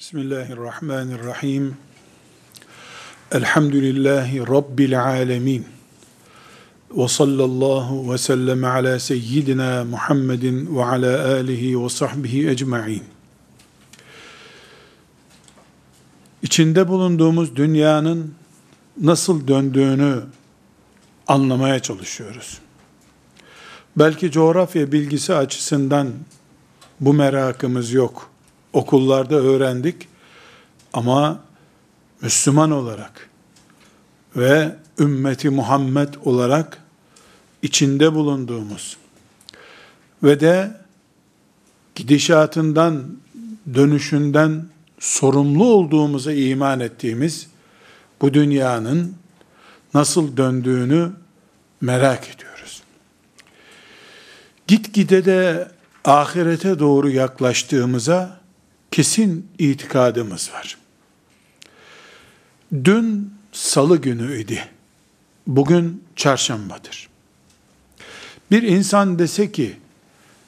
Bismillahirrahmanirrahim. Elhamdülillahi Rabbil alemin. Ve sallallahu ve sellem ala seyyidina Muhammedin ve ala alihi ve sahbihi ecma'in. İçinde bulunduğumuz dünyanın nasıl döndüğünü anlamaya çalışıyoruz. Belki coğrafya bilgisi açısından bu merakımız yok. Okullarda öğrendik ama Müslüman olarak ve ümmeti Muhammed olarak içinde bulunduğumuz ve de gidişatından, dönüşünden sorumlu olduğumuza iman ettiğimiz bu dünyanın nasıl döndüğünü merak ediyoruz. Gitgide de ahirete doğru yaklaştığımıza kesin itikadımız var. Dün salı günüydü. Bugün çarşambadır. Bir insan dese ki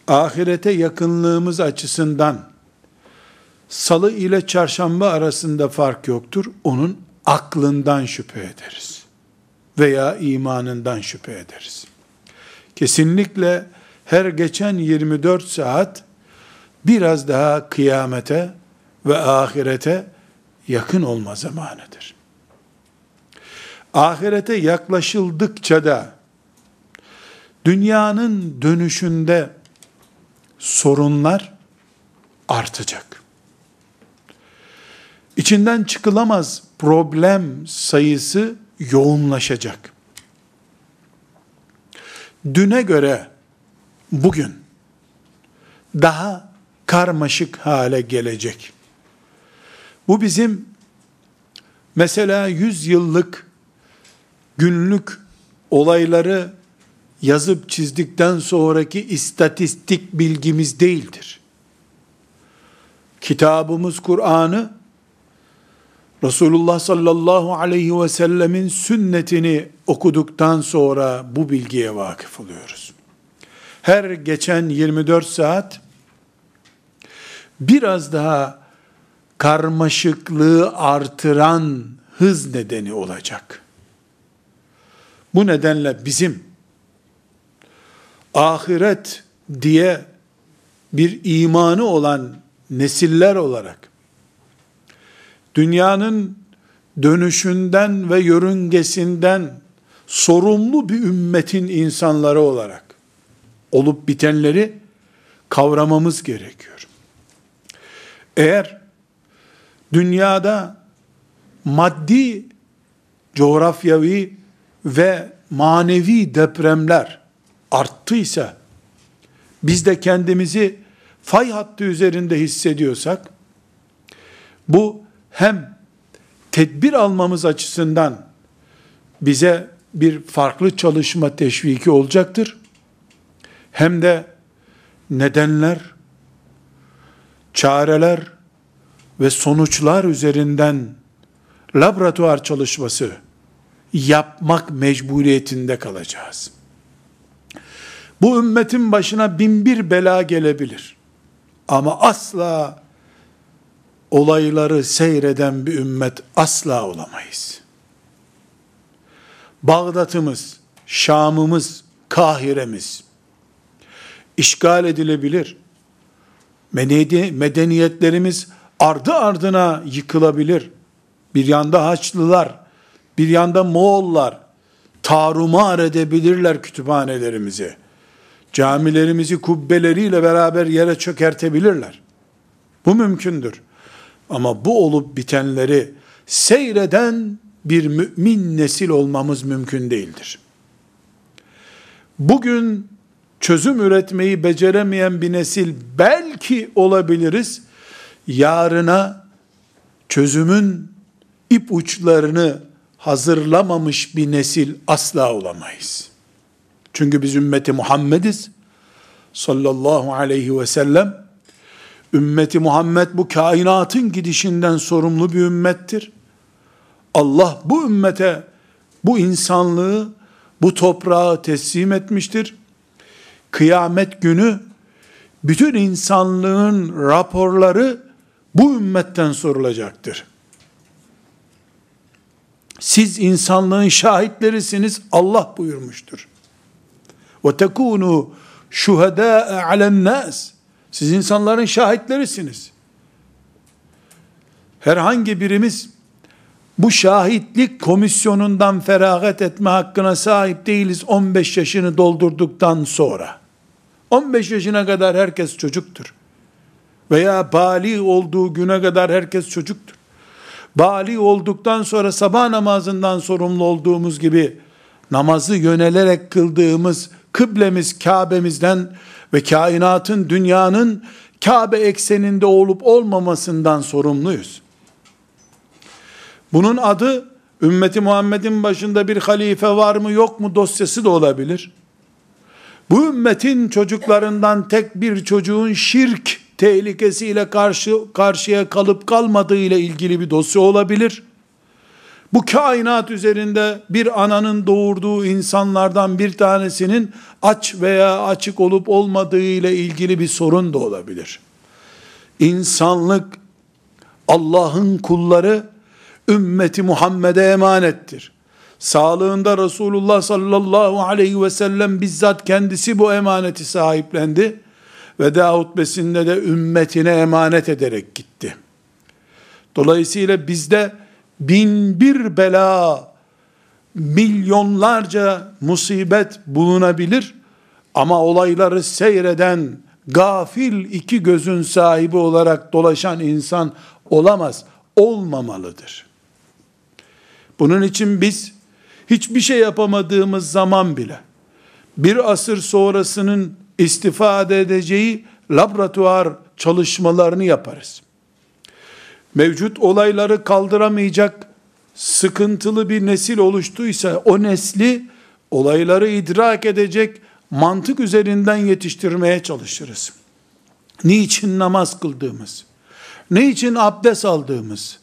ahirete yakınlığımız açısından salı ile çarşamba arasında fark yoktur. Onun aklından şüphe ederiz. Veya imanından şüphe ederiz. Kesinlikle her geçen 24 saat biraz daha kıyamete ve ahirete yakın olma zamanıdır. Ahirete yaklaşıldıkça da dünyanın dönüşünde sorunlar artacak. İçinden çıkılamaz problem sayısı yoğunlaşacak. Düne göre bugün daha karmaşık hale gelecek. Bu bizim mesela 100 yıllık günlük olayları yazıp çizdikten sonraki istatistik bilgimiz değildir. Kitabımız Kur'an'ı Resulullah sallallahu aleyhi ve sellemin sünnetini okuduktan sonra bu bilgiye vakıf oluyoruz. Her geçen 24 saat biraz daha karmaşıklığı artıran hız nedeni olacak. Bu nedenle bizim ahiret diye bir imanı olan nesiller olarak dünyanın dönüşünden ve yörüngesinden sorumlu bir ümmetin insanları olarak olup bitenleri kavramamız gerekiyor. Eğer dünyada maddi, coğrafyavi ve manevi depremler arttıysa, biz de kendimizi fay hattı üzerinde hissediyorsak, bu hem tedbir almamız açısından bize bir farklı çalışma teşviki olacaktır. Hem de nedenler, çareler ve sonuçlar üzerinden laboratuvar çalışması yapmak mecburiyetinde kalacağız. Bu ümmetin başına bin bir bela gelebilir. Ama asla olayları seyreden bir ümmet asla olamayız. Bağdat'ımız, Şam'ımız, Kahire'miz işgal edilebilir. Medeniyetlerimiz ardı ardına yıkılabilir. Bir yanda Haçlılar, bir yanda Moğollar tarumar edebilirler kütüphanelerimizi. Camilerimizi kubbeleriyle beraber yere çökertebilirler. Bu mümkündür. Ama bu olup bitenleri seyreden bir mümin nesil olmamız mümkün değildir. Bugün çözüm üretmeyi beceremeyen bir nesil belki olabiliriz. Yarına çözümün ip uçlarını hazırlamamış bir nesil asla olamayız. Çünkü biz ümmeti Muhammediz sallallahu aleyhi ve sellem ümmeti Muhammed bu kainatın gidişinden sorumlu bir ümmettir. Allah bu ümmete bu insanlığı bu toprağı teslim etmiştir. Kıyamet günü bütün insanlığın raporları bu ümmetten sorulacaktır. Siz insanlığın şahitlerisiniz Allah buyurmuştur. Ve tekunu şuhedâ'e alennâs. Siz insanların şahitlerisiniz. Herhangi birimiz bu şahitlik komisyonundan feragat etme hakkına sahip değiliz 15 yaşını doldurduktan sonra. 15 yaşına kadar herkes çocuktur. Veya bali olduğu güne kadar herkes çocuktur. Bali olduktan sonra sabah namazından sorumlu olduğumuz gibi namazı yönelerek kıldığımız kıblemiz Kabe'mizden ve kainatın dünyanın Kabe ekseninde olup olmamasından sorumluyuz. Bunun adı ümmeti Muhammed'in başında bir halife var mı yok mu dosyası da olabilir. Bu ümmetin çocuklarından tek bir çocuğun şirk tehlikesiyle karşı karşıya kalıp kalmadığı ile ilgili bir dosya olabilir. Bu kainat üzerinde bir ananın doğurduğu insanlardan bir tanesinin aç veya açık olup olmadığı ile ilgili bir sorun da olabilir. İnsanlık Allah'ın kulları ümmeti Muhammed'e emanettir. Sağlığında Resulullah sallallahu aleyhi ve sellem bizzat kendisi bu emaneti sahiplendi. Veda hutbesinde de ümmetine emanet ederek gitti. Dolayısıyla bizde bin bir bela, milyonlarca musibet bulunabilir ama olayları seyreden gafil iki gözün sahibi olarak dolaşan insan olamaz, olmamalıdır. Bunun için biz hiçbir şey yapamadığımız zaman bile bir asır sonrasının istifade edeceği laboratuvar çalışmalarını yaparız. Mevcut olayları kaldıramayacak sıkıntılı bir nesil oluştuysa o nesli olayları idrak edecek mantık üzerinden yetiştirmeye çalışırız. Niçin namaz kıldığımız, niçin abdest aldığımız,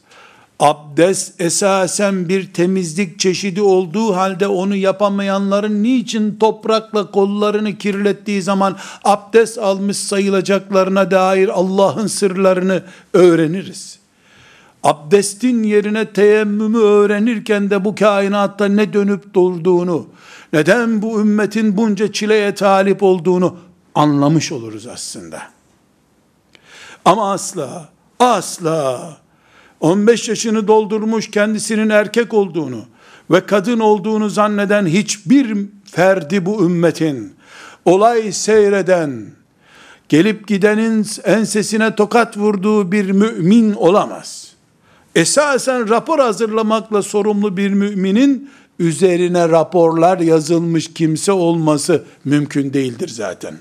abdest esasen bir temizlik çeşidi olduğu halde onu yapamayanların niçin toprakla kollarını kirlettiği zaman abdest almış sayılacaklarına dair Allah'ın sırlarını öğreniriz. Abdestin yerine teyemmümü öğrenirken de bu kainatta ne dönüp durduğunu, neden bu ümmetin bunca çileye talip olduğunu anlamış oluruz aslında. Ama asla, asla 15 yaşını doldurmuş kendisinin erkek olduğunu ve kadın olduğunu zanneden hiçbir ferdi bu ümmetin olay seyreden gelip gidenin ensesine tokat vurduğu bir mümin olamaz. Esasen rapor hazırlamakla sorumlu bir müminin üzerine raporlar yazılmış kimse olması mümkün değildir zaten.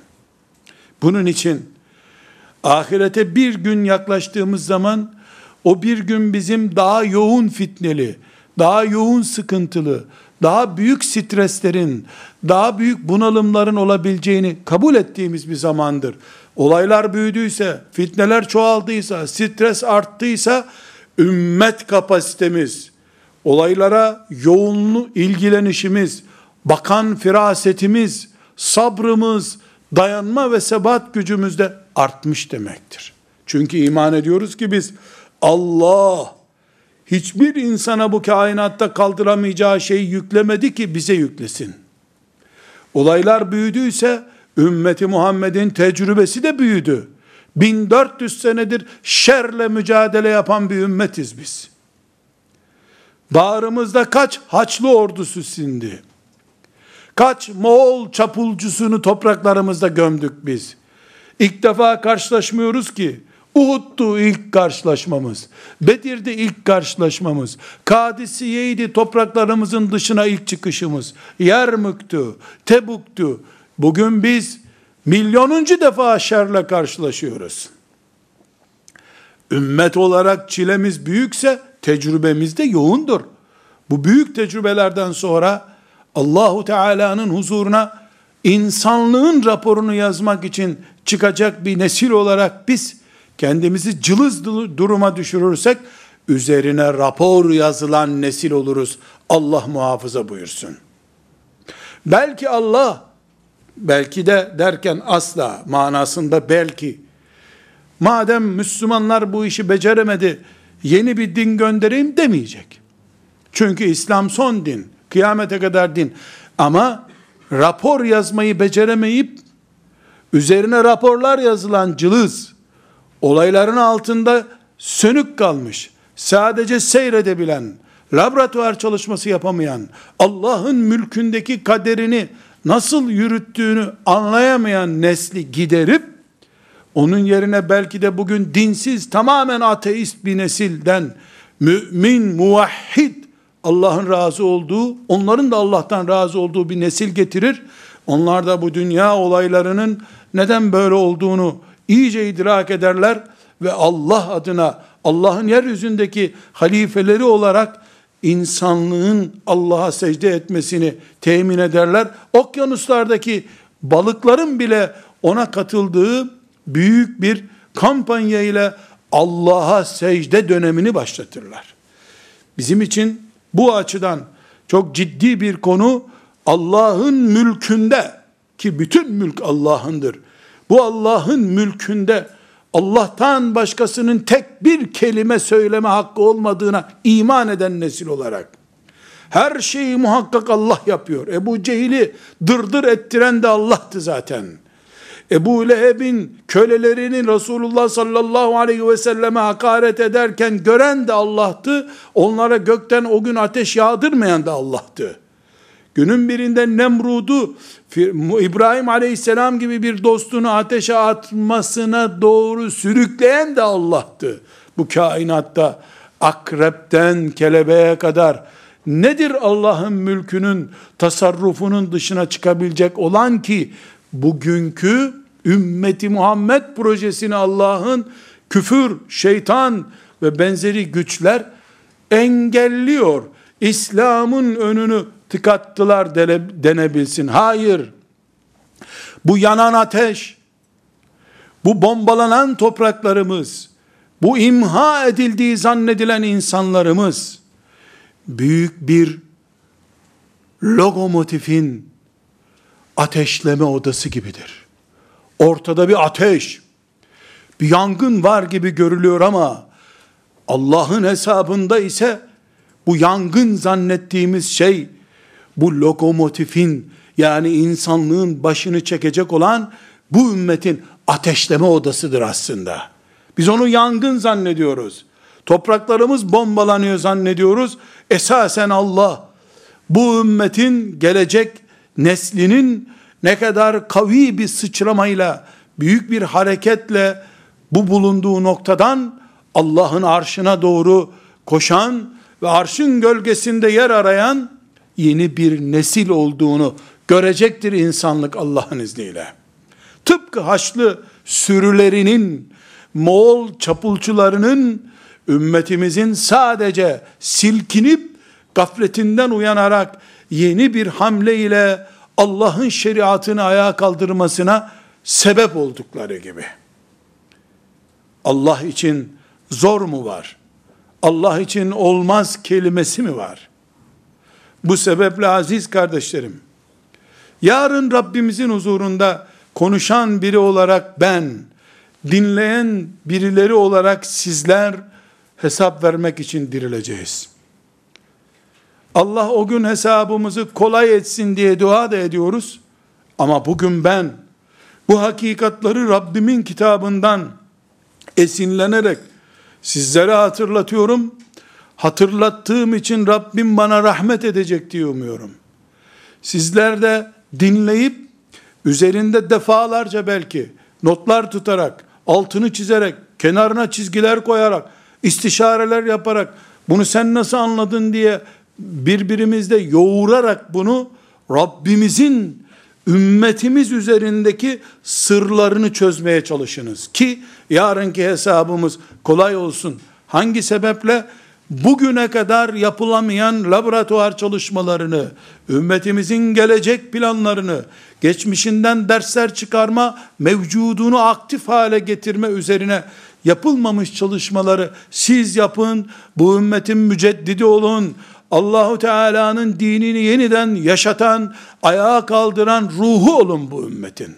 Bunun için ahirete bir gün yaklaştığımız zaman o bir gün bizim daha yoğun fitneli, daha yoğun sıkıntılı, daha büyük streslerin, daha büyük bunalımların olabileceğini kabul ettiğimiz bir zamandır. Olaylar büyüdüyse, fitneler çoğaldıysa, stres arttıysa, ümmet kapasitemiz, olaylara yoğunlu ilgilenişimiz, bakan firasetimiz, sabrımız, dayanma ve sebat gücümüz de artmış demektir. Çünkü iman ediyoruz ki biz Allah hiçbir insana bu kainatta kaldıramayacağı şeyi yüklemedi ki bize yüklesin. Olaylar büyüdüyse ümmeti Muhammed'in tecrübesi de büyüdü. 1400 senedir şerle mücadele yapan bir ümmetiz biz. Bağrımızda kaç Haçlı ordusu sindi. Kaç Moğol çapulcusunu topraklarımızda gömdük biz. İlk defa karşılaşmıyoruz ki Uhud'du ilk karşılaşmamız. Bedir'de ilk karşılaşmamız. Kadisiye'ydi topraklarımızın dışına ilk çıkışımız. Yermük'tü, Tebuk'tu. Bugün biz milyonuncu defa şerle karşılaşıyoruz. Ümmet olarak çilemiz büyükse tecrübemiz de yoğundur. Bu büyük tecrübelerden sonra Allahu Teala'nın huzuruna insanlığın raporunu yazmak için çıkacak bir nesil olarak biz kendimizi cılız duruma düşürürsek üzerine rapor yazılan nesil oluruz. Allah muhafaza buyursun. Belki Allah belki de derken asla manasında belki madem Müslümanlar bu işi beceremedi, yeni bir din göndereyim demeyecek. Çünkü İslam son din, kıyamete kadar din. Ama rapor yazmayı beceremeyip, üzerine raporlar yazılan cılız, olayların altında sönük kalmış, sadece seyredebilen, laboratuvar çalışması yapamayan, Allah'ın mülkündeki kaderini nasıl yürüttüğünü anlayamayan nesli giderip, onun yerine belki de bugün dinsiz, tamamen ateist bir nesilden, mümin, muvahhid, Allah'ın razı olduğu, onların da Allah'tan razı olduğu bir nesil getirir. Onlar da bu dünya olaylarının neden böyle olduğunu iyice idrak ederler ve Allah adına Allah'ın yeryüzündeki halifeleri olarak insanlığın Allah'a secde etmesini temin ederler. Okyanuslardaki balıkların bile ona katıldığı büyük bir kampanya ile Allah'a secde dönemini başlatırlar. Bizim için bu açıdan çok ciddi bir konu Allah'ın mülkünde ki bütün mülk Allah'ındır. Bu Allah'ın mülkünde Allah'tan başkasının tek bir kelime söyleme hakkı olmadığına iman eden nesil olarak her şeyi muhakkak Allah yapıyor. Ebu Cehil'i dırdır ettiren de Allah'tı zaten. Ebu Leheb'in kölelerini Resulullah sallallahu aleyhi ve selleme hakaret ederken gören de Allah'tı. Onlara gökten o gün ateş yağdırmayan da Allah'tı. Günün birinde Nemrud'u İbrahim aleyhisselam gibi bir dostunu ateşe atmasına doğru sürükleyen de Allah'tı. Bu kainatta akrepten kelebeğe kadar nedir Allah'ın mülkünün tasarrufunun dışına çıkabilecek olan ki bugünkü ümmeti Muhammed projesini Allah'ın küfür, şeytan ve benzeri güçler engelliyor. İslam'ın önünü tıkattılar denebilsin. Hayır. Bu yanan ateş, bu bombalanan topraklarımız, bu imha edildiği zannedilen insanlarımız, büyük bir lokomotifin ateşleme odası gibidir. Ortada bir ateş, bir yangın var gibi görülüyor ama Allah'ın hesabında ise bu yangın zannettiğimiz şey bu lokomotifin yani insanlığın başını çekecek olan bu ümmetin ateşleme odasıdır aslında. Biz onu yangın zannediyoruz. Topraklarımız bombalanıyor zannediyoruz. Esasen Allah bu ümmetin gelecek neslinin ne kadar kavi bir sıçramayla, büyük bir hareketle bu bulunduğu noktadan Allah'ın arşına doğru koşan ve arşın gölgesinde yer arayan yeni bir nesil olduğunu görecektir insanlık Allah'ın izniyle. Tıpkı Haçlı sürülerinin, Moğol çapulcularının ümmetimizin sadece silkinip gafletinden uyanarak yeni bir hamle ile Allah'ın şeriatını ayağa kaldırmasına sebep oldukları gibi. Allah için zor mu var? Allah için olmaz kelimesi mi var? Bu sebeple aziz kardeşlerim, yarın Rabbimizin huzurunda konuşan biri olarak ben, dinleyen birileri olarak sizler hesap vermek için dirileceğiz. Allah o gün hesabımızı kolay etsin diye dua da ediyoruz. Ama bugün ben bu hakikatları Rabbimin kitabından esinlenerek sizlere hatırlatıyorum. Hatırlattığım için Rabbim bana rahmet edecek diye umuyorum. Sizler de dinleyip üzerinde defalarca belki notlar tutarak, altını çizerek, kenarına çizgiler koyarak, istişareler yaparak bunu sen nasıl anladın diye birbirimizde yoğurarak bunu Rabbimizin ümmetimiz üzerindeki sırlarını çözmeye çalışınız ki yarınki hesabımız kolay olsun. Hangi sebeple bugüne kadar yapılamayan laboratuvar çalışmalarını, ümmetimizin gelecek planlarını, geçmişinden dersler çıkarma, mevcudunu aktif hale getirme üzerine yapılmamış çalışmaları siz yapın, bu ümmetin müceddidi olun, Allahu Teala'nın dinini yeniden yaşatan, ayağa kaldıran ruhu olun bu ümmetin.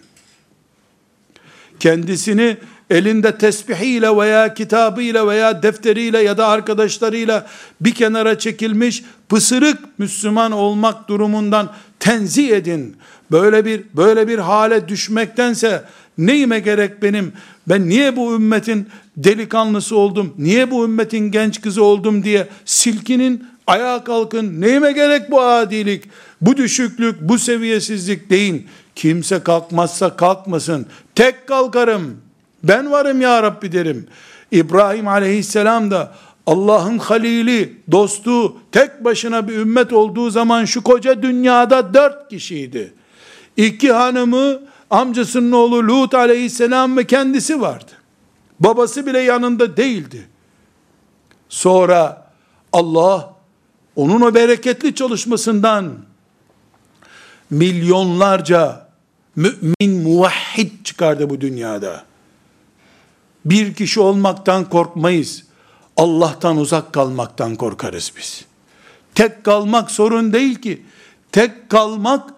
Kendisini elinde tesbihiyle veya kitabıyla veya defteriyle ya da arkadaşlarıyla bir kenara çekilmiş pısırık Müslüman olmak durumundan tenzih edin. Böyle bir böyle bir hale düşmektense neyime gerek benim? Ben niye bu ümmetin delikanlısı oldum? Niye bu ümmetin genç kızı oldum diye silkinin ayağa kalkın. Neyime gerek bu adilik, bu düşüklük, bu seviyesizlik deyin. Kimse kalkmazsa kalkmasın. Tek kalkarım. Ben varım ya Rabbi derim. İbrahim aleyhisselam da Allah'ın halili, dostu, tek başına bir ümmet olduğu zaman şu koca dünyada dört kişiydi. İki hanımı, amcasının oğlu Lut aleyhisselam ve kendisi vardı. Babası bile yanında değildi. Sonra Allah onun o bereketli çalışmasından milyonlarca mümin muvahhid çıkardı bu dünyada. Bir kişi olmaktan korkmayız. Allah'tan uzak kalmaktan korkarız biz. Tek kalmak sorun değil ki. Tek kalmak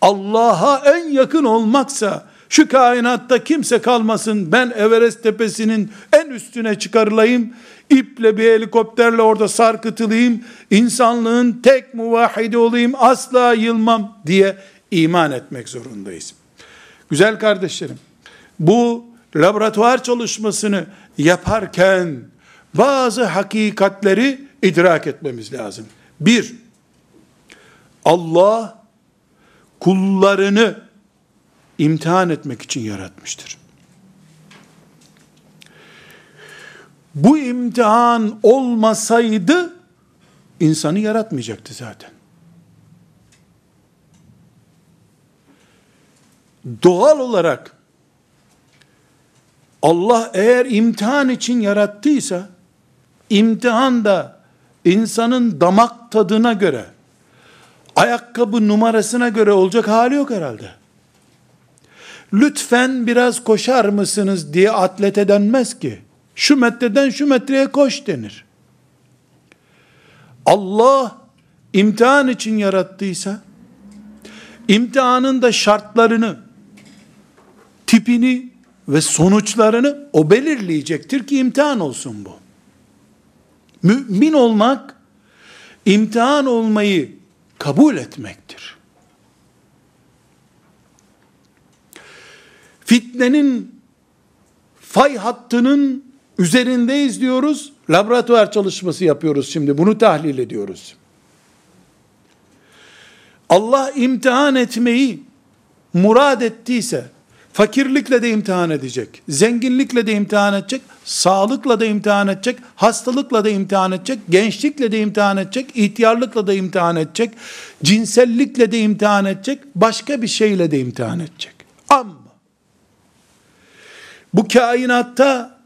Allah'a en yakın olmaksa şu kainatta kimse kalmasın ben Everest tepesinin en üstüne çıkarılayım iple bir helikopterle orada sarkıtılayım insanlığın tek muvahhidi olayım asla yılmam diye iman etmek zorundayız. Güzel kardeşlerim bu laboratuvar çalışmasını yaparken bazı hakikatleri idrak etmemiz lazım. Bir, Allah kullarını imtihan etmek için yaratmıştır. Bu imtihan olmasaydı insanı yaratmayacaktı zaten. Doğal olarak Allah eğer imtihan için yarattıysa imtihan da insanın damak tadına göre ayakkabı numarasına göre olacak hali yok herhalde. Lütfen biraz koşar mısınız diye atlete denmez ki. Şu metreden şu metreye koş denir. Allah imtihan için yarattıysa, imtihanın da şartlarını, tipini ve sonuçlarını o belirleyecektir ki imtihan olsun bu. Mümin olmak, imtihan olmayı kabul etmektir. Fitnenin fay hattının üzerindeyiz diyoruz. Laboratuvar çalışması yapıyoruz şimdi. Bunu tahlil ediyoruz. Allah imtihan etmeyi murad ettiyse Fakirlikle de imtihan edecek, zenginlikle de imtihan edecek, sağlıkla da imtihan edecek, hastalıkla da imtihan edecek, gençlikle de imtihan edecek, ihtiyarlıkla da imtihan edecek, cinsellikle de imtihan edecek, başka bir şeyle de imtihan edecek. Ama bu kainatta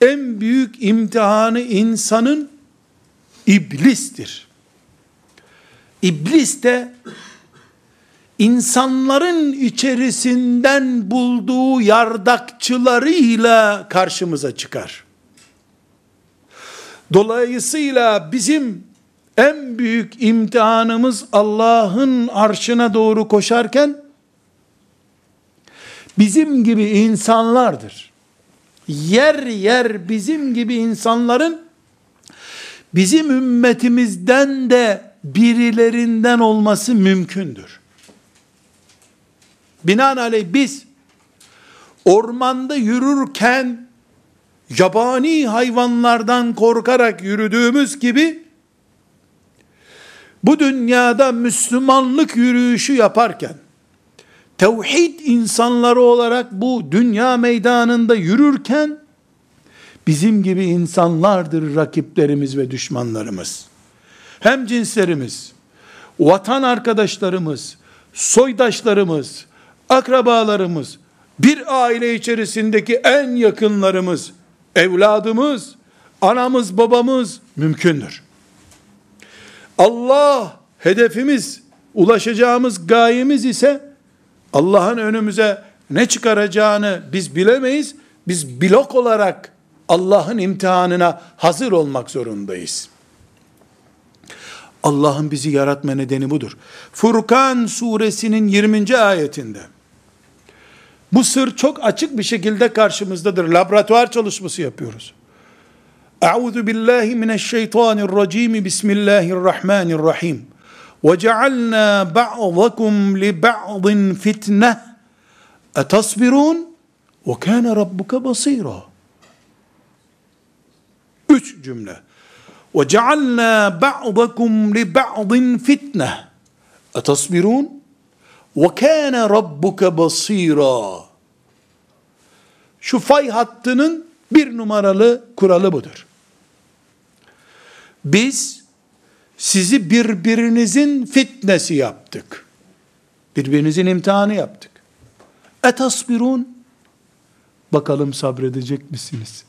en büyük imtihanı insanın iblistir. İblis de insanların içerisinden bulduğu yardakçılarıyla karşımıza çıkar. Dolayısıyla bizim en büyük imtihanımız Allah'ın arşına doğru koşarken bizim gibi insanlardır. Yer yer bizim gibi insanların bizim ümmetimizden de birilerinden olması mümkündür. Binaenaleyh biz ormanda yürürken yabani hayvanlardan korkarak yürüdüğümüz gibi bu dünyada Müslümanlık yürüyüşü yaparken tevhid insanları olarak bu dünya meydanında yürürken bizim gibi insanlardır rakiplerimiz ve düşmanlarımız. Hem cinslerimiz, vatan arkadaşlarımız, soydaşlarımız, akrabalarımız, bir aile içerisindeki en yakınlarımız, evladımız, anamız, babamız mümkündür. Allah hedefimiz, ulaşacağımız gayemiz ise Allah'ın önümüze ne çıkaracağını biz bilemeyiz. Biz blok olarak Allah'ın imtihanına hazır olmak zorundayız. Allah'ın bizi yaratma nedeni budur. Furkan suresinin 20. ayetinde Bu sır çok açık bir şekilde karşımızdadır. Laboratuvar çalışması yapıyoruz. Euzu billahi mineşşeytanirracim. Bismillahirrahmanirrahim. Ve cealna ba'dakum li ba'din fitne. Etasbirun? Ve kana rabbuka basira. Üç cümle. Ve cealna ba'dakum li ba'din fitne. Etasbirun? Kana rabbuka basira. Şu fay hattının bir numaralı kuralı budur. Biz sizi birbirinizin fitnesi yaptık. Birbirinizin imtihanı yaptık. Etasbirun? Bakalım sabredecek misiniz?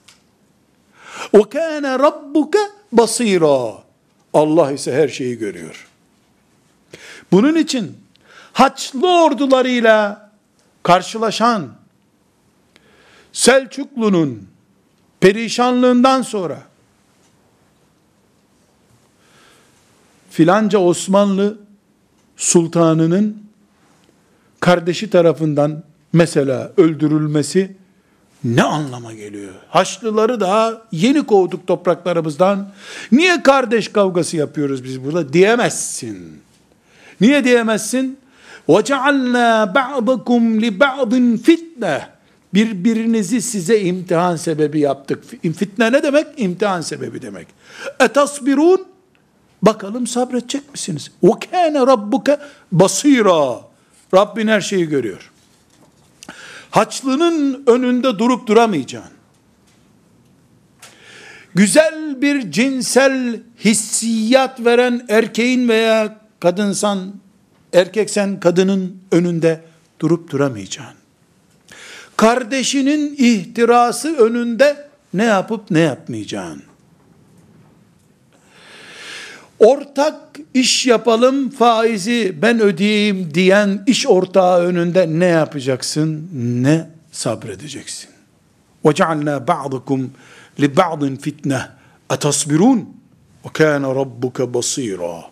O kana rabbuka basira. Allah ise her şeyi görüyor. Bunun için Haçlı ordularıyla karşılaşan Selçuklu'nun perişanlığından sonra filanca Osmanlı sultanının kardeşi tarafından mesela öldürülmesi ne anlama geliyor? Haçlıları daha yeni kovduk topraklarımızdan. Niye kardeş kavgası yapıyoruz biz burada diyemezsin. Niye diyemezsin? وَجَعَلْنَا بَعْضَكُمْ لِبَعْضٍ fitne. Birbirinizi size imtihan sebebi yaptık. Fitne ne demek? İmtihan sebebi demek. Etasbirun Bakalım sabredecek misiniz? وَكَانَ رَبُّكَ basira. Rabbin her şeyi görüyor. Haçlının önünde durup duramayacaksın. Güzel bir cinsel hissiyat veren erkeğin veya kadınsan, erkeksen kadının önünde durup duramayacaksın. Kardeşinin ihtirası önünde ne yapıp ne yapmayacaksın ortak iş yapalım faizi ben ödeyeyim diyen iş ortağı önünde ne yapacaksın? Ne sabredeceksin? وَجَعَلْنَا بَعْضَكُمْ لِبَعْضٍ فِتْنَةً اَتَصْبِرُونَ وَكَانَ رَبُّكَ بَصِيرًا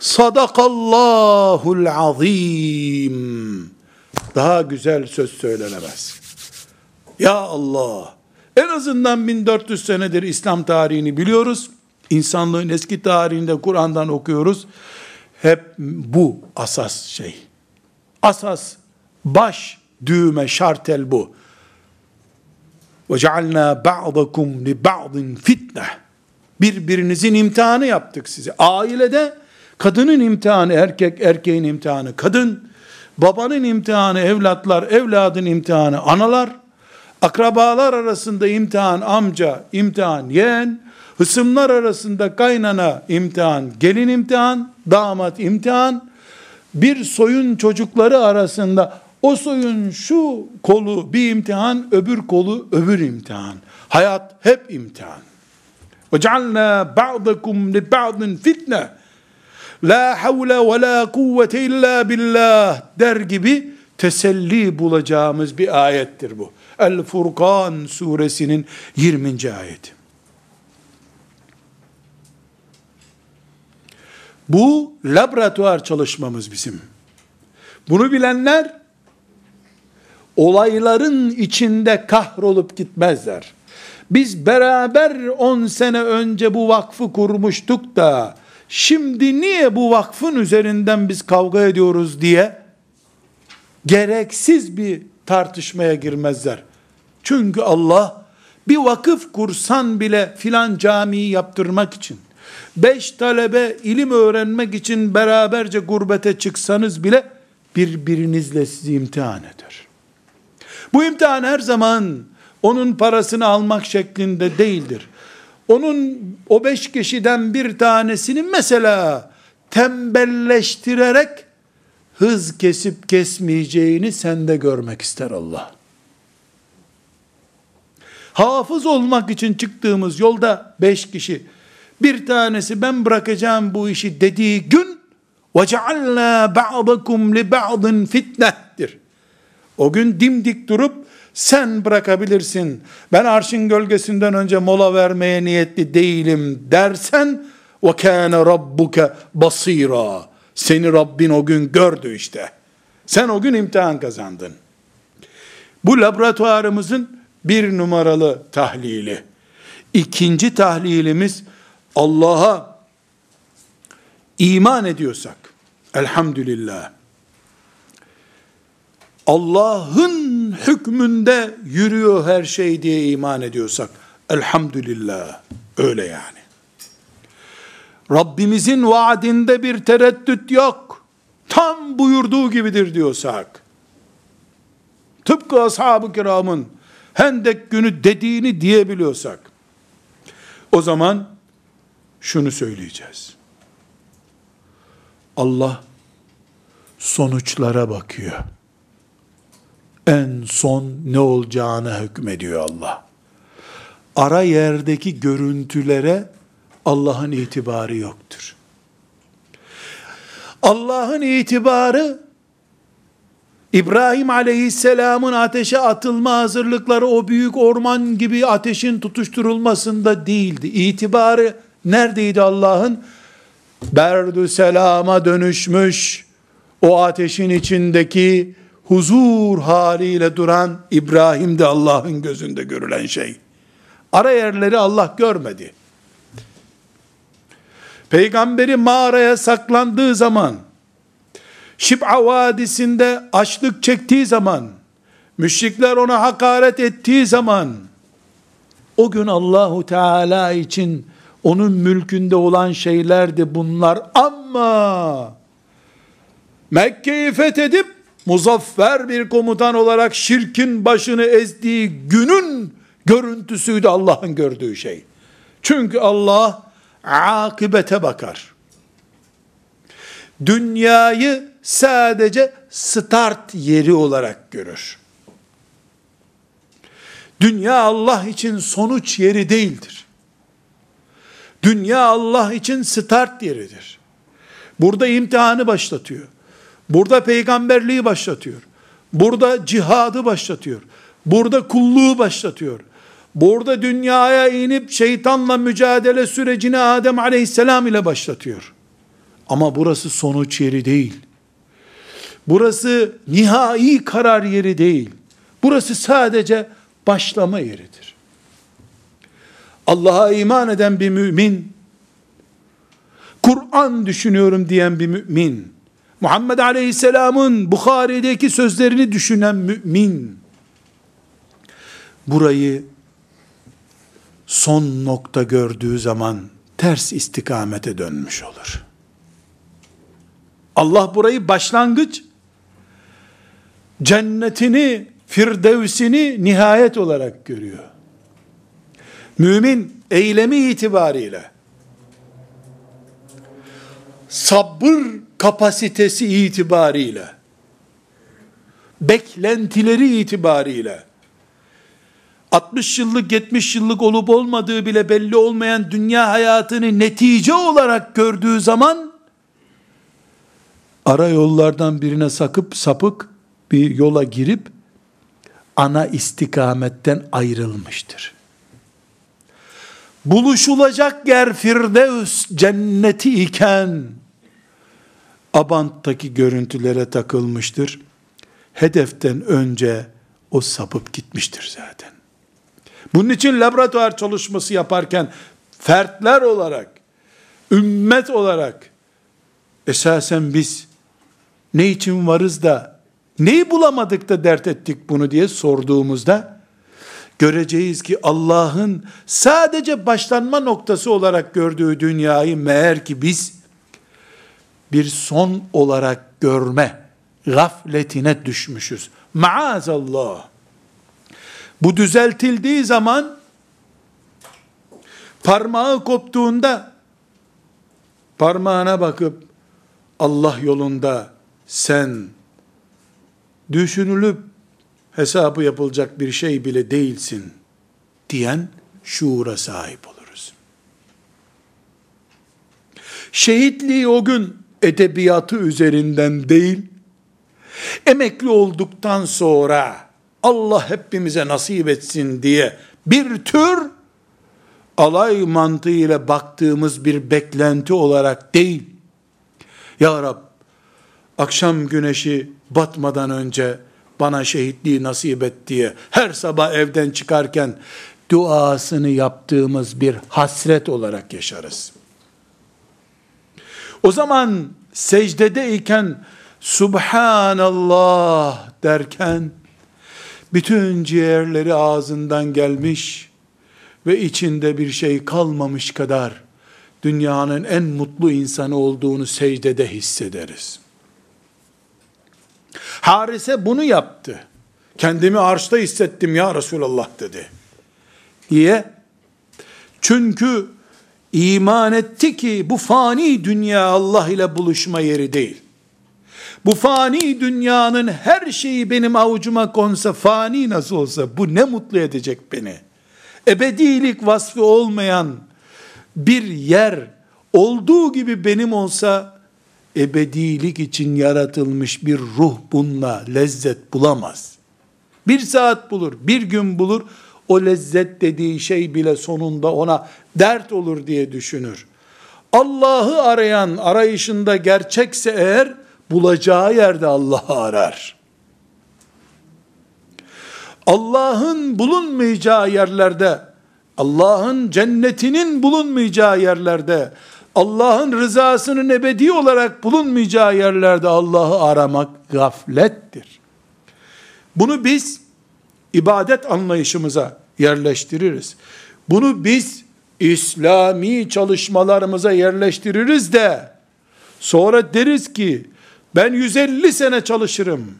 Sadakallahul azim. Daha güzel söz söylenemez. Ya Allah. En azından 1400 senedir İslam tarihini biliyoruz insanlığın eski tarihinde Kur'an'dan okuyoruz. Hep bu asas şey. Asas, baş, düğme, şartel bu. وَجَعَلْنَا بَعْضَكُمْ لِبَعْضٍ fitne. Birbirinizin imtihanı yaptık size. Ailede kadının imtihanı erkek, erkeğin imtihanı kadın, babanın imtihanı evlatlar, evladın imtihanı analar, akrabalar arasında imtihan amca, imtihan yeğen, Hısımlar arasında kaynana imtihan, gelin imtihan, damat imtihan, bir soyun çocukları arasında o soyun şu kolu bir imtihan, öbür kolu öbür imtihan. Hayat hep imtihan. وَجَعَلْنَا بَعْضَكُمْ لِبَعْضٍ fitne. La havle ve la kuvvete illa billah der gibi teselli bulacağımız bir ayettir bu. El Furkan suresinin 20. ayeti. Bu laboratuvar çalışmamız bizim. Bunu bilenler olayların içinde kahrolup gitmezler. Biz beraber 10 sene önce bu vakfı kurmuştuk da şimdi niye bu vakfın üzerinden biz kavga ediyoruz diye gereksiz bir tartışmaya girmezler. Çünkü Allah bir vakıf kursan bile filan camiyi yaptırmak için beş talebe ilim öğrenmek için beraberce gurbete çıksanız bile birbirinizle sizi imtihan eder. Bu imtihan her zaman onun parasını almak şeklinde değildir Onun o beş kişiden bir tanesini mesela tembelleştirerek hız kesip kesmeyeceğini sende görmek ister Allah. Hafız olmak için çıktığımız yolda beş kişi bir tanesi ben bırakacağım bu işi dediği gün وَجَعَلْنَا بَعْضَكُمْ لِبَعْضٍ fitnettir. O gün dimdik durup sen bırakabilirsin. Ben arşın gölgesinden önce mola vermeye niyetli değilim dersen ve kana rabbuke basira. Seni Rabbin o gün gördü işte. Sen o gün imtihan kazandın. Bu laboratuvarımızın bir numaralı tahlili. İkinci tahlilimiz Allah'a iman ediyorsak elhamdülillah Allah'ın hükmünde yürüyor her şey diye iman ediyorsak, elhamdülillah, öyle yani. Rabbimizin vaadinde bir tereddüt yok. Tam buyurduğu gibidir diyorsak, tıpkı ashab-ı kiramın hendek günü dediğini diyebiliyorsak, o zaman şunu söyleyeceğiz. Allah sonuçlara bakıyor. En son ne olacağını hükmediyor Allah. Ara yerdeki görüntülere Allah'ın itibarı yoktur. Allah'ın itibarı İbrahim aleyhisselamın ateşe atılma hazırlıkları o büyük orman gibi ateşin tutuşturulmasında değildi. İtibarı neredeydi Allah'ın? Berdü selama dönüşmüş o ateşin içindeki huzur haliyle duran İbrahim de Allah'ın gözünde görülen şey. Ara yerleri Allah görmedi. Peygamberi mağaraya saklandığı zaman, Şib'a Vadisi'nde açlık çektiği zaman, müşrikler ona hakaret ettiği zaman, o gün Allahu Teala için onun mülkünde olan şeylerdi bunlar ama Mekke'yi fethedip muzaffer bir komutan olarak şirkin başını ezdiği günün görüntüsüydü Allah'ın gördüğü şey. Çünkü Allah akibete bakar. Dünyayı sadece start yeri olarak görür. Dünya Allah için sonuç yeri değildir. Dünya Allah için start yeridir. Burada imtihanı başlatıyor. Burada peygamberliği başlatıyor. Burada cihadı başlatıyor. Burada kulluğu başlatıyor. Burada dünyaya inip şeytanla mücadele sürecini Adem aleyhisselam ile başlatıyor. Ama burası sonuç yeri değil. Burası nihai karar yeri değil. Burası sadece başlama yeridir. Allah'a iman eden bir mümin, Kur'an düşünüyorum diyen bir mümin, Muhammed Aleyhisselam'ın Bukhari'deki sözlerini düşünen mümin, burayı son nokta gördüğü zaman ters istikamete dönmüş olur. Allah burayı başlangıç, cennetini, firdevsini nihayet olarak görüyor. Mümin eylemi itibariyle sabır kapasitesi itibariyle beklentileri itibariyle 60 yıllık 70 yıllık olup olmadığı bile belli olmayan dünya hayatını netice olarak gördüğü zaman ara yollardan birine sakıp sapık bir yola girip ana istikametten ayrılmıştır. Buluşulacak yer Firdevs cenneti iken Abant'taki görüntülere takılmıştır. Hedeften önce o sapıp gitmiştir zaten. Bunun için laboratuvar çalışması yaparken fertler olarak, ümmet olarak esasen biz ne için varız da neyi bulamadık da dert ettik bunu diye sorduğumuzda göreceğiz ki Allah'ın sadece başlanma noktası olarak gördüğü dünyayı meğer ki biz bir son olarak görme gafletine düşmüşüz. Maazallah. Bu düzeltildiği zaman parmağı koptuğunda parmağına bakıp Allah yolunda sen düşünülüp hesabı yapılacak bir şey bile değilsin diyen şuura sahip oluruz. Şehitliği o gün edebiyatı üzerinden değil, emekli olduktan sonra Allah hepimize nasip etsin diye bir tür alay mantığıyla baktığımız bir beklenti olarak değil. Ya Rab, akşam güneşi batmadan önce bana şehitliği nasip et diye her sabah evden çıkarken duasını yaptığımız bir hasret olarak yaşarız. O zaman secdedeyken Subhanallah derken bütün ciğerleri ağzından gelmiş ve içinde bir şey kalmamış kadar dünyanın en mutlu insanı olduğunu secdede hissederiz. Harise bunu yaptı. Kendimi arşta hissettim ya Resulallah dedi. Niye? Çünkü iman etti ki bu fani dünya Allah ile buluşma yeri değil. Bu fani dünyanın her şeyi benim avucuma konsa fani nasıl olsa bu ne mutlu edecek beni. Ebedilik vasfı olmayan bir yer olduğu gibi benim olsa ebedilik için yaratılmış bir ruh bununla lezzet bulamaz. Bir saat bulur, bir gün bulur, o lezzet dediği şey bile sonunda ona dert olur diye düşünür. Allah'ı arayan arayışında gerçekse eğer, bulacağı yerde Allah'ı arar. Allah'ın bulunmayacağı yerlerde, Allah'ın cennetinin bulunmayacağı yerlerde, Allah'ın rızasının ebedi olarak bulunmayacağı yerlerde Allah'ı aramak gaflettir. Bunu biz ibadet anlayışımıza yerleştiririz. Bunu biz İslami çalışmalarımıza yerleştiririz de sonra deriz ki ben 150 sene çalışırım.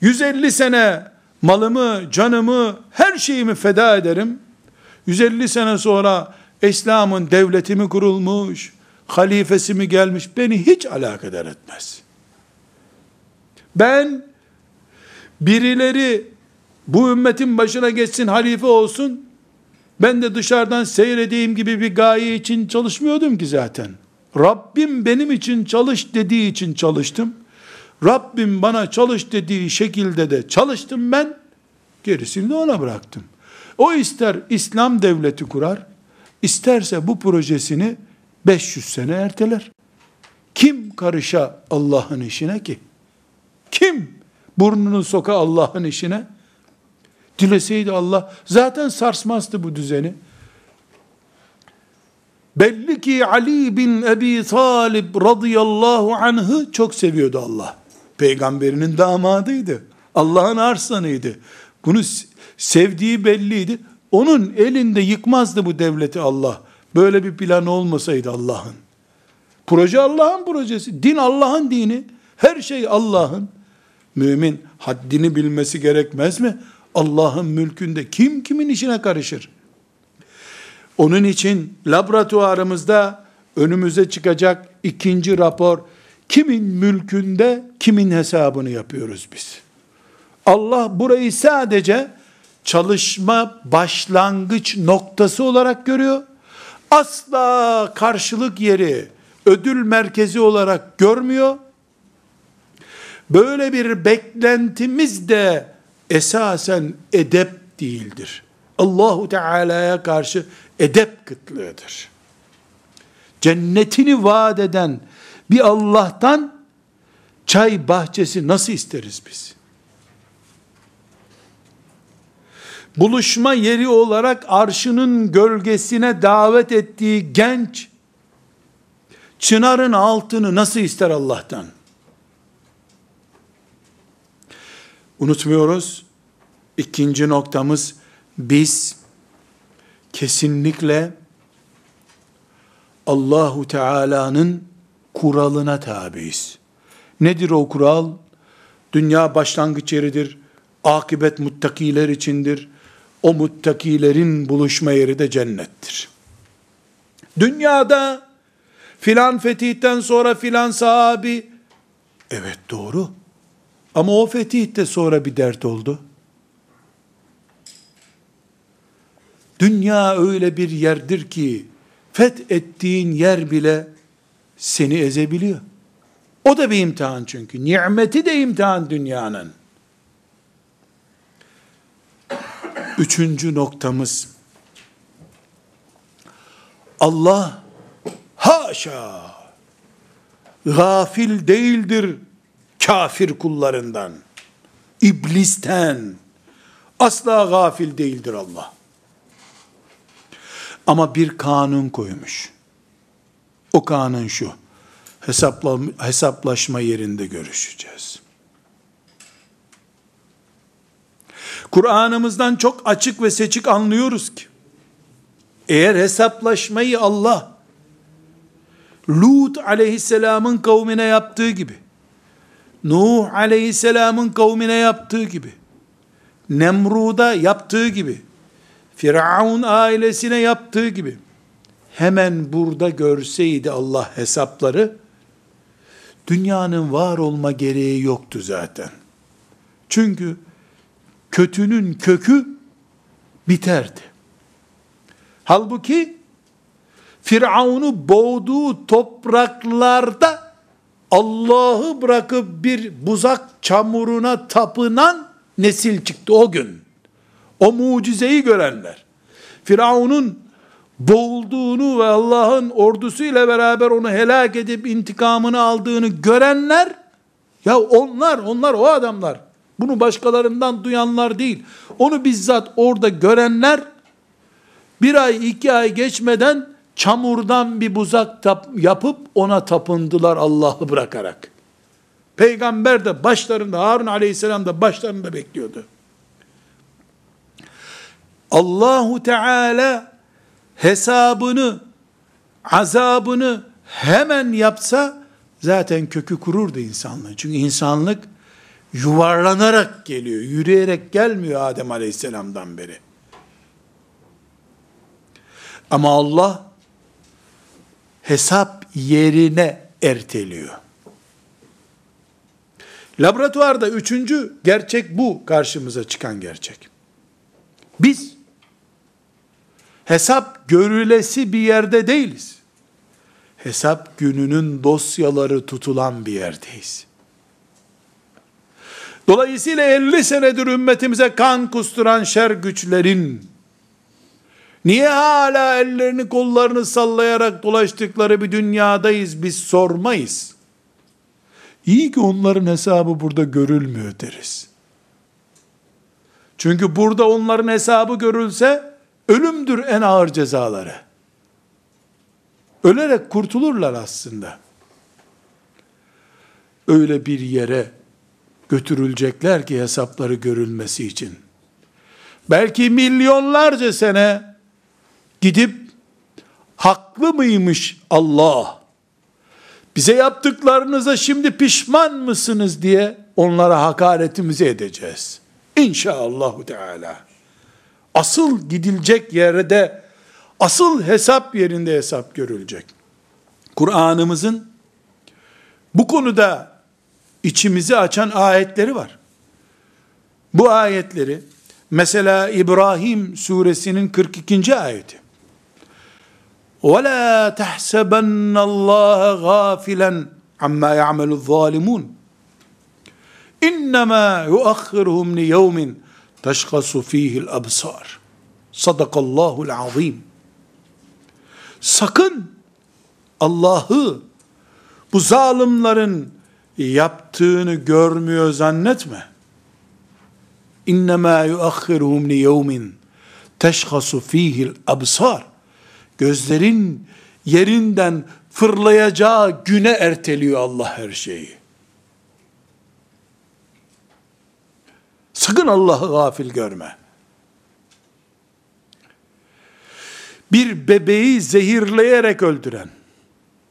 150 sene malımı, canımı, her şeyimi feda ederim. 150 sene sonra İslam'ın devleti mi kurulmuş, halifesi mi gelmiş beni hiç alakadar etmez. Ben birileri bu ümmetin başına geçsin halife olsun ben de dışarıdan seyredeyim gibi bir gaye için çalışmıyordum ki zaten. Rabbim benim için çalış dediği için çalıştım. Rabbim bana çalış dediği şekilde de çalıştım ben. Gerisini de ona bıraktım. O ister İslam devleti kurar, isterse bu projesini 500 sene erteler. Kim karışa Allah'ın işine ki? Kim burnunu soka Allah'ın işine? Dileseydi Allah zaten sarsmazdı bu düzeni. Belli ki Ali bin Ebi Talib radıyallahu anh'ı çok seviyordu Allah. Peygamberinin damadıydı. Allah'ın arsanıydı. Bunu sevdiği belliydi. Onun elinde yıkmazdı bu devleti Allah. Böyle bir plan olmasaydı Allah'ın. Proje Allah'ın projesi. Din Allah'ın dini. Her şey Allah'ın. Mümin haddini bilmesi gerekmez mi? Allah'ın mülkünde kim kimin işine karışır? Onun için laboratuvarımızda önümüze çıkacak ikinci rapor kimin mülkünde kimin hesabını yapıyoruz biz. Allah burayı sadece çalışma başlangıç noktası olarak görüyor. Asla karşılık yeri, ödül merkezi olarak görmüyor. Böyle bir beklentimiz de esasen edep değildir. Allahu Teala'ya karşı edep kıtlığıdır. Cennetini vaat eden bir Allah'tan çay bahçesi nasıl isteriz biz? Buluşma yeri olarak arşının gölgesine davet ettiği genç çınarın altını nasıl ister Allah'tan? Unutmuyoruz. İkinci noktamız biz kesinlikle Allahu Teala'nın kuralına tabiiz. Nedir o kural? Dünya başlangıç yeridir. Akibet muttakiler içindir. O muttakilerin buluşma yeri de cennettir. Dünyada filan fetihten sonra filan sahabi evet doğru. Ama o fetih de sonra bir dert oldu. Dünya öyle bir yerdir ki fethettiğin yer bile seni ezebiliyor. O da bir imtihan çünkü. Nimeti de imtihan dünyanın. Üçüncü noktamız Allah haşa gafil değildir kafir kullarından. iblisten. Asla gafil değildir Allah. Ama bir kanun koymuş. O kanun şu. Hesapla, hesaplaşma yerinde görüşeceğiz. Kur'an'ımızdan çok açık ve seçik anlıyoruz ki, eğer hesaplaşmayı Allah, Lut aleyhisselamın kavmine yaptığı gibi, Nuh aleyhisselamın kavmine yaptığı gibi, Nemrud'a yaptığı gibi, Firavun ailesine yaptığı gibi, hemen burada görseydi Allah hesapları, dünyanın var olma gereği yoktu zaten. Çünkü kötünün kökü biterdi. Halbuki Firavun'u boğduğu topraklarda Allah'ı bırakıp bir buzak çamuruna tapınan nesil çıktı o gün. O mucizeyi görenler. Firavun'un boğulduğunu ve Allah'ın ordusuyla beraber onu helak edip intikamını aldığını görenler, ya onlar, onlar o adamlar. Bunu başkalarından duyanlar değil. Onu bizzat orada görenler, bir ay iki ay geçmeden çamurdan bir buzak tap, yapıp ona tapındılar Allah'ı bırakarak. Peygamber de başlarında, Harun aleyhisselam da başlarında bekliyordu. Allahu Teala hesabını, azabını hemen yapsa zaten kökü kururdu insanlığı. Çünkü insanlık yuvarlanarak geliyor, yürüyerek gelmiyor Adem Aleyhisselam'dan beri. Ama Allah hesap yerine erteliyor. Laboratuvarda üçüncü gerçek bu karşımıza çıkan gerçek. Biz hesap görülesi bir yerde değiliz. Hesap gününün dosyaları tutulan bir yerdeyiz. Dolayısıyla 50 senedir ümmetimize kan kusturan şer güçlerin niye hala ellerini kollarını sallayarak dolaştıkları bir dünyadayız biz sormayız. İyi ki onların hesabı burada görülmüyor deriz. Çünkü burada onların hesabı görülse ölümdür en ağır cezaları. Ölerek kurtulurlar aslında. Öyle bir yere götürülecekler ki hesapları görülmesi için. Belki milyonlarca sene gidip haklı mıymış Allah? Bize yaptıklarınıza şimdi pişman mısınız diye onlara hakaretimizi edeceğiz. İnşallahu Teala. Asıl gidilecek yerde, asıl hesap yerinde hesap görülecek. Kur'an'ımızın bu konuda içimizi açan ayetleri var. Bu ayetleri mesela İbrahim suresinin 42. ayeti. وَلَا تَحْسَبَنَّ اللّٰهَ غَافِلًا عَمَّا يَعْمَلُ الظَّالِمُونَ İnnemâ yuakhiruhum li yevmin teşkasu fihil absar. Sadakallahul azim. Sakın Allah'ı bu zalimlerin yaptığını görmüyor zannetme. İnnemâ yuakhiruhum li yevmin teşhasu fihil absar. Gözlerin yerinden fırlayacağı güne erteliyor Allah her şeyi. Sakın Allah'ı gafil görme. Bir bebeği zehirleyerek öldüren,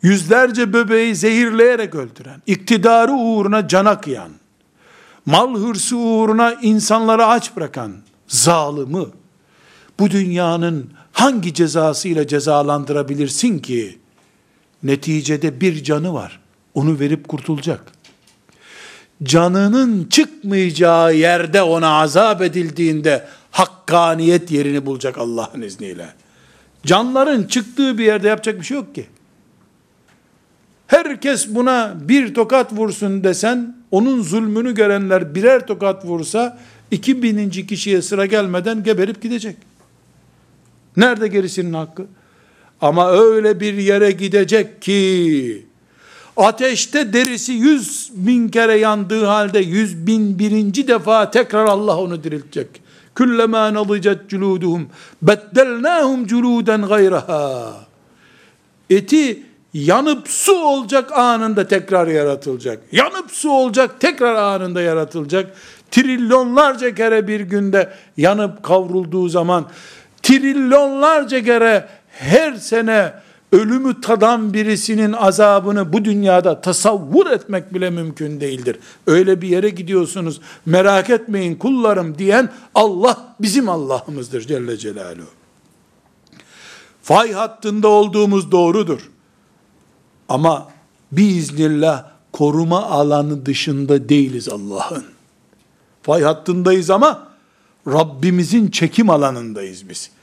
yüzlerce bebeği zehirleyerek öldüren, iktidarı uğruna cana kıyan, mal hırsı uğruna insanları aç bırakan zalimi, bu dünyanın hangi cezasıyla cezalandırabilirsin ki? Neticede bir canı var. Onu verip kurtulacak. Canının çıkmayacağı yerde ona azap edildiğinde hakkaniyet yerini bulacak Allah'ın izniyle. Canların çıktığı bir yerde yapacak bir şey yok ki. Herkes buna bir tokat vursun desen, onun zulmünü görenler birer tokat vursa, iki bininci kişiye sıra gelmeden geberip gidecek. Nerede gerisinin hakkı? Ama öyle bir yere gidecek ki, Ateşte derisi yüz bin kere yandığı halde yüz bin birinci defa tekrar Allah onu diriltecek. Küllema nalıcet culuduhum beddelnahum culuden gayraha. Eti yanıp su olacak anında tekrar yaratılacak. Yanıp su olacak tekrar anında yaratılacak. Trilyonlarca kere bir günde yanıp kavrulduğu zaman trilyonlarca kere her sene ölümü tadan birisinin azabını bu dünyada tasavvur etmek bile mümkün değildir. Öyle bir yere gidiyorsunuz merak etmeyin kullarım diyen Allah bizim Allah'ımızdır Celle Celaluhu. Fay hattında olduğumuz doğrudur. Ama biiznillah koruma alanı dışında değiliz Allah'ın. Fay hattındayız ama Rabbimizin çekim alanındayız biz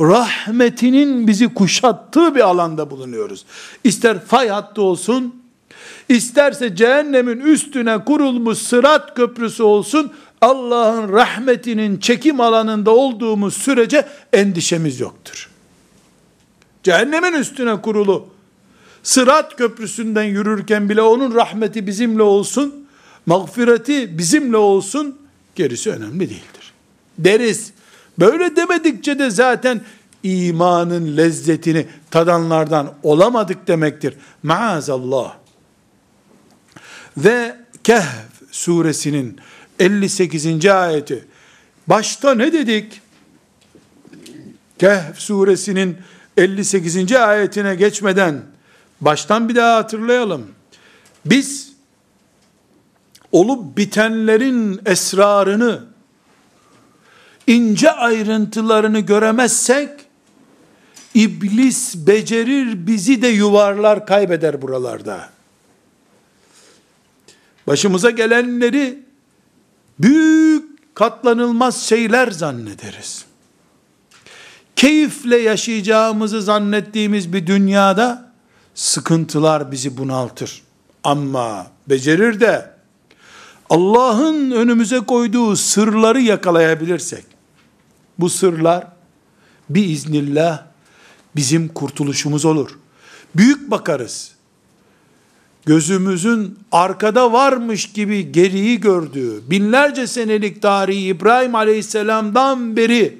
rahmetinin bizi kuşattığı bir alanda bulunuyoruz. İster fay hattı olsun, isterse cehennemin üstüne kurulmuş sırat köprüsü olsun, Allah'ın rahmetinin çekim alanında olduğumuz sürece endişemiz yoktur. Cehennemin üstüne kurulu, sırat köprüsünden yürürken bile onun rahmeti bizimle olsun, mağfireti bizimle olsun, gerisi önemli değildir. Deriz. Böyle demedikçe de zaten imanın lezzetini tadanlardan olamadık demektir. Maazallah. Ve Kehf suresinin 58. ayeti. Başta ne dedik? Kehf suresinin 58. ayetine geçmeden baştan bir daha hatırlayalım. Biz olup bitenlerin esrarını ince ayrıntılarını göremezsek, iblis becerir bizi de yuvarlar kaybeder buralarda. Başımıza gelenleri büyük katlanılmaz şeyler zannederiz. Keyifle yaşayacağımızı zannettiğimiz bir dünyada sıkıntılar bizi bunaltır. Ama becerir de Allah'ın önümüze koyduğu sırları yakalayabilirsek, bu sırlar biiznillah bizim kurtuluşumuz olur. Büyük bakarız. Gözümüzün arkada varmış gibi geriyi gördüğü, binlerce senelik tarihi İbrahim aleyhisselamdan beri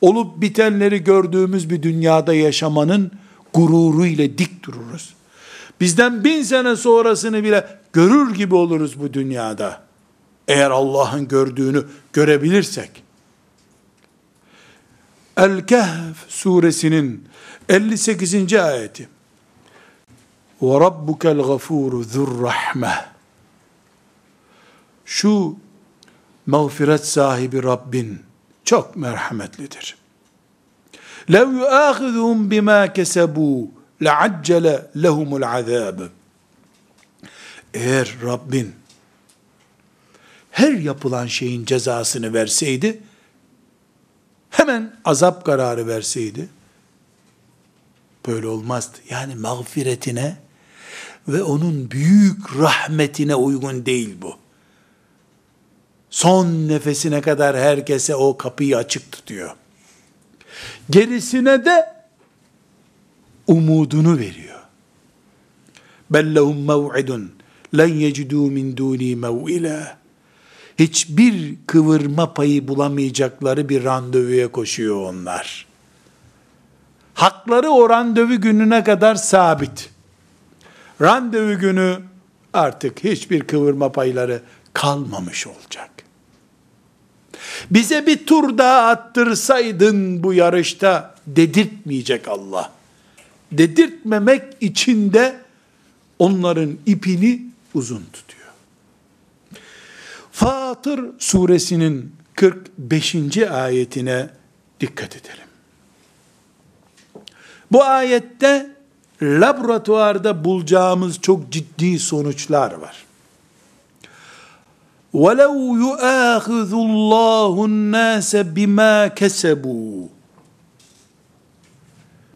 olup bitenleri gördüğümüz bir dünyada yaşamanın gururu ile dik dururuz. Bizden bin sene sonrasını bile görür gibi oluruz bu dünyada. Eğer Allah'ın gördüğünü görebilirsek. El-Kehf suresinin 58. ayeti. Ve rabbukel gafuru zurrahme. Şu mağfiret sahibi Rabbin çok merhametlidir. Lev yuâkhidhum bima kesebû leaccele lehumul azâb. Eğer Rabbin her yapılan şeyin cezasını verseydi, hemen azap kararı verseydi, böyle olmazdı. Yani mağfiretine ve onun büyük rahmetine uygun değil bu. Son nefesine kadar herkese o kapıyı açık tutuyor. Gerisine de umudunu veriyor. Bellehum mev'idun len yecidû min dûni mev'ilâ hiçbir kıvırma payı bulamayacakları bir randevuya koşuyor onlar. Hakları o randevu gününe kadar sabit. Randevu günü artık hiçbir kıvırma payları kalmamış olacak. Bize bir tur daha attırsaydın bu yarışta dedirtmeyecek Allah. Dedirtmemek için de onların ipini uzun tutuyor. Fatır suresinin 45. ayetine dikkat edelim. Bu ayette laboratuvarda bulacağımız çok ciddi sonuçlar var. وَلَوْ يُؤَاخِذُ اللّٰهُ النَّاسَ بِمَا كَسَبُوا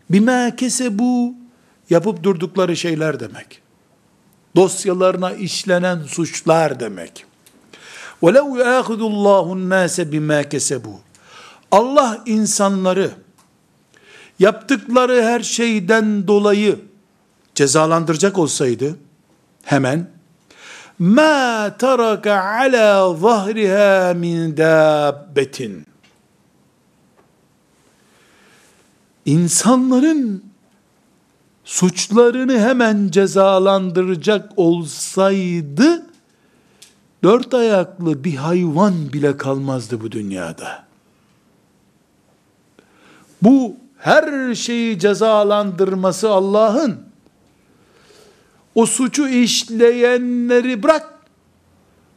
Bima kesebu yapıp durdukları şeyler demek. Dosyalarına işlenen suçlar demek. وَلَوْ يَاخُذُ اللّٰهُ النَّاسَ بِمَا كَسَبُوا Allah insanları yaptıkları her şeyden dolayı cezalandıracak olsaydı, hemen ma taraka ala zahriha min dabbetin insanların suçlarını hemen cezalandıracak olsaydı dört ayaklı bir hayvan bile kalmazdı bu dünyada. Bu her şeyi cezalandırması Allah'ın o suçu işleyenleri bırak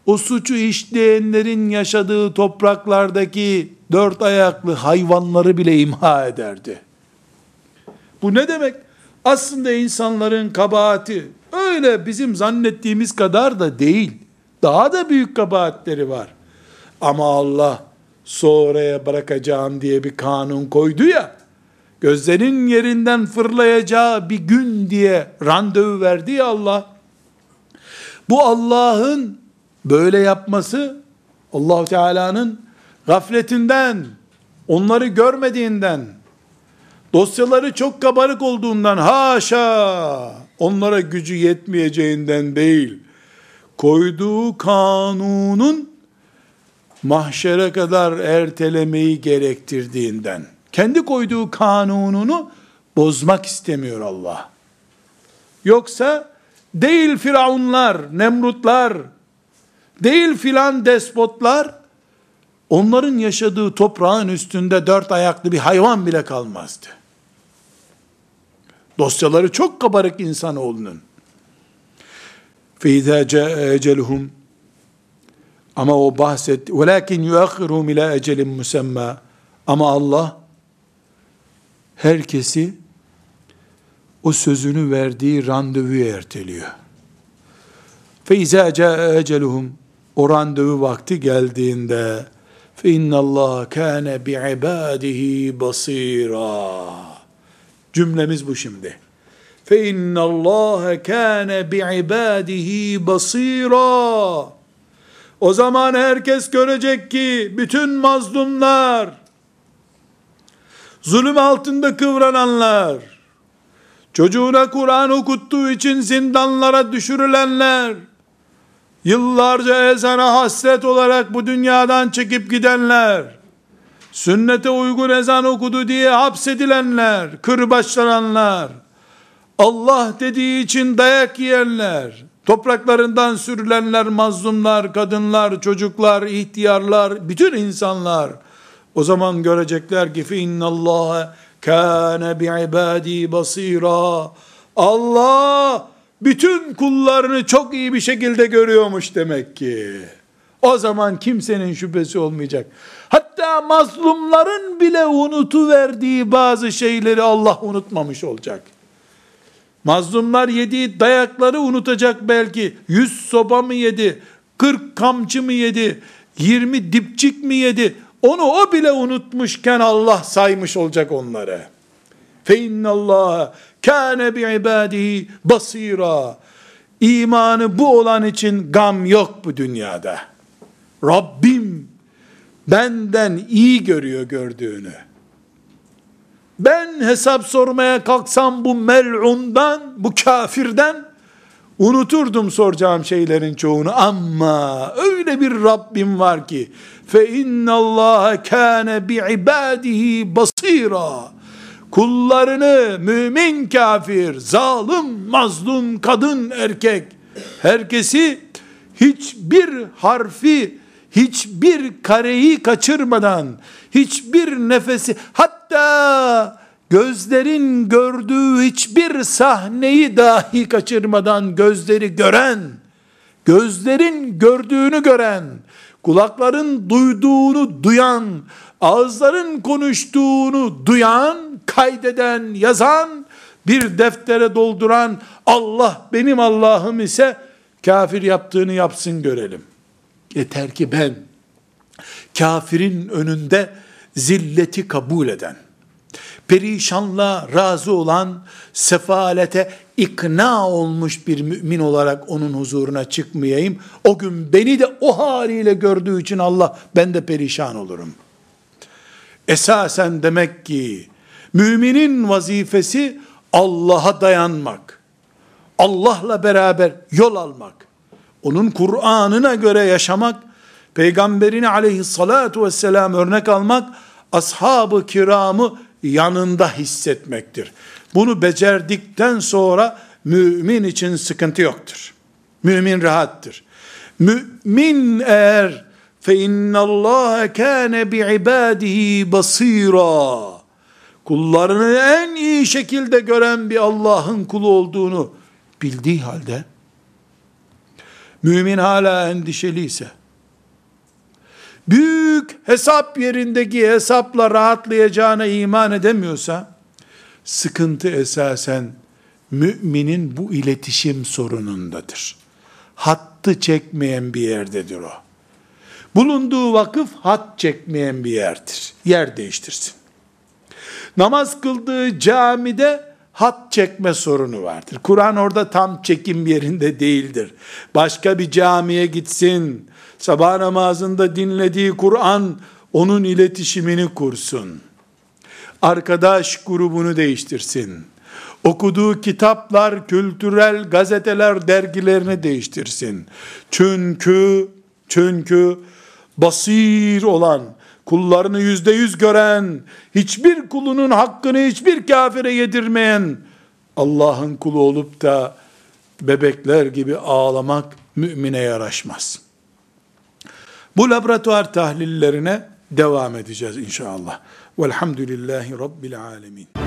o suçu işleyenlerin yaşadığı topraklardaki dört ayaklı hayvanları bile imha ederdi. Bu ne demek? Aslında insanların kabahati öyle bizim zannettiğimiz kadar da değil. Daha da büyük kabahatleri var. Ama Allah sonraya bırakacağım diye bir kanun koydu ya, gözlerin yerinden fırlayacağı bir gün diye randevu verdi ya Allah. Bu Allah'ın böyle yapması, allah Teala'nın gafletinden, onları görmediğinden, dosyaları çok kabarık olduğundan haşa onlara gücü yetmeyeceğinden değil koyduğu kanunun mahşere kadar ertelemeyi gerektirdiğinden kendi koyduğu kanununu bozmak istemiyor Allah. Yoksa değil firavunlar, nemrutlar, değil filan despotlar, onların yaşadığı toprağın üstünde dört ayaklı bir hayvan bile kalmazdı. Dosyaları çok kabarık insanoğlunun. Fe izâ câe ama o bahset velakin yuakhiruhum ila ecelin musamma ama Allah herkesi o sözünü verdiği randevuya erteliyor. Fe izâ câe o randevu vakti geldiğinde fe innallâhe kâne bi ibâdihi basîrâ cümlemiz bu şimdi. Fe innallâhe kâne bi'ibâdihi basîrâ. O zaman herkes görecek ki bütün mazlumlar, zulüm altında kıvrananlar, çocuğuna Kur'an okuttuğu için zindanlara düşürülenler, yıllarca ezana hasret olarak bu dünyadan çekip gidenler, sünnete uygun ezan okudu diye hapsedilenler, kırbaçlananlar, Allah dediği için dayak yiyenler, topraklarından sürülenler, mazlumlar, kadınlar, çocuklar, ihtiyarlar, bütün insanlar, o zaman görecekler ki فَاِنَّ اللّٰهَ كَانَ بِعِبَادِي basira. Allah bütün kullarını çok iyi bir şekilde görüyormuş demek ki. O zaman kimsenin şüphesi olmayacak. Hatta mazlumların bile unutu verdiği bazı şeyleri Allah unutmamış olacak. Mazlumlar yediği dayakları unutacak belki. Yüz soba mı yedi? Kırk kamçı mı yedi? Yirmi dipçik mi yedi? Onu o bile unutmuşken Allah saymış olacak onları. Fe innallâhe kâne bi'ibâdihi basîrâ. İmanı bu olan için gam yok bu dünyada. Rabbim benden iyi görüyor gördüğünü. Ben hesap sormaya kalksam bu mel'undan, bu kafirden unuturdum soracağım şeylerin çoğunu. Ama öyle bir Rabbim var ki fe innallaha kana bi ibadihi basira kullarını mümin kafir zalim mazlum kadın erkek herkesi hiçbir harfi hiçbir kareyi kaçırmadan, hiçbir nefesi, hatta gözlerin gördüğü hiçbir sahneyi dahi kaçırmadan gözleri gören, gözlerin gördüğünü gören, kulakların duyduğunu duyan, ağızların konuştuğunu duyan, kaydeden, yazan, bir deftere dolduran Allah benim Allah'ım ise kafir yaptığını yapsın görelim. Yeter ki ben kafirin önünde zilleti kabul eden, perişanla razı olan, sefalete ikna olmuş bir mümin olarak onun huzuruna çıkmayayım. O gün beni de o haliyle gördüğü için Allah ben de perişan olurum. Esasen demek ki müminin vazifesi Allah'a dayanmak. Allah'la beraber yol almak, onun Kur'an'ına göre yaşamak, peygamberini aleyhissalatu vesselam örnek almak, ashab-ı kiramı yanında hissetmektir. Bunu becerdikten sonra mümin için sıkıntı yoktur. Mümin rahattır. Mümin eğer fe innallaha kana bi ibadihi basira kullarını en iyi şekilde gören bir Allah'ın kulu olduğunu bildiği halde mümin hala endişeliyse büyük hesap yerindeki hesapla rahatlayacağına iman edemiyorsa sıkıntı esasen müminin bu iletişim sorunundadır. Hattı çekmeyen bir yerdedir o. Bulunduğu vakıf hat çekmeyen bir yerdir. Yer değiştirsin. Namaz kıldığı camide hat çekme sorunu vardır. Kur'an orada tam çekim yerinde değildir. Başka bir camiye gitsin. Sabah namazında dinlediği Kur'an onun iletişimini kursun. Arkadaş grubunu değiştirsin. Okuduğu kitaplar, kültürel gazeteler, dergilerini değiştirsin. Çünkü çünkü basir olan, kullarını yüzde yüz gören, hiçbir kulunun hakkını hiçbir kafire yedirmeyen, Allah'ın kulu olup da bebekler gibi ağlamak mümine yaraşmaz. Bu laboratuvar tahlillerine devam edeceğiz inşallah. Velhamdülillahi Rabbil Alemin.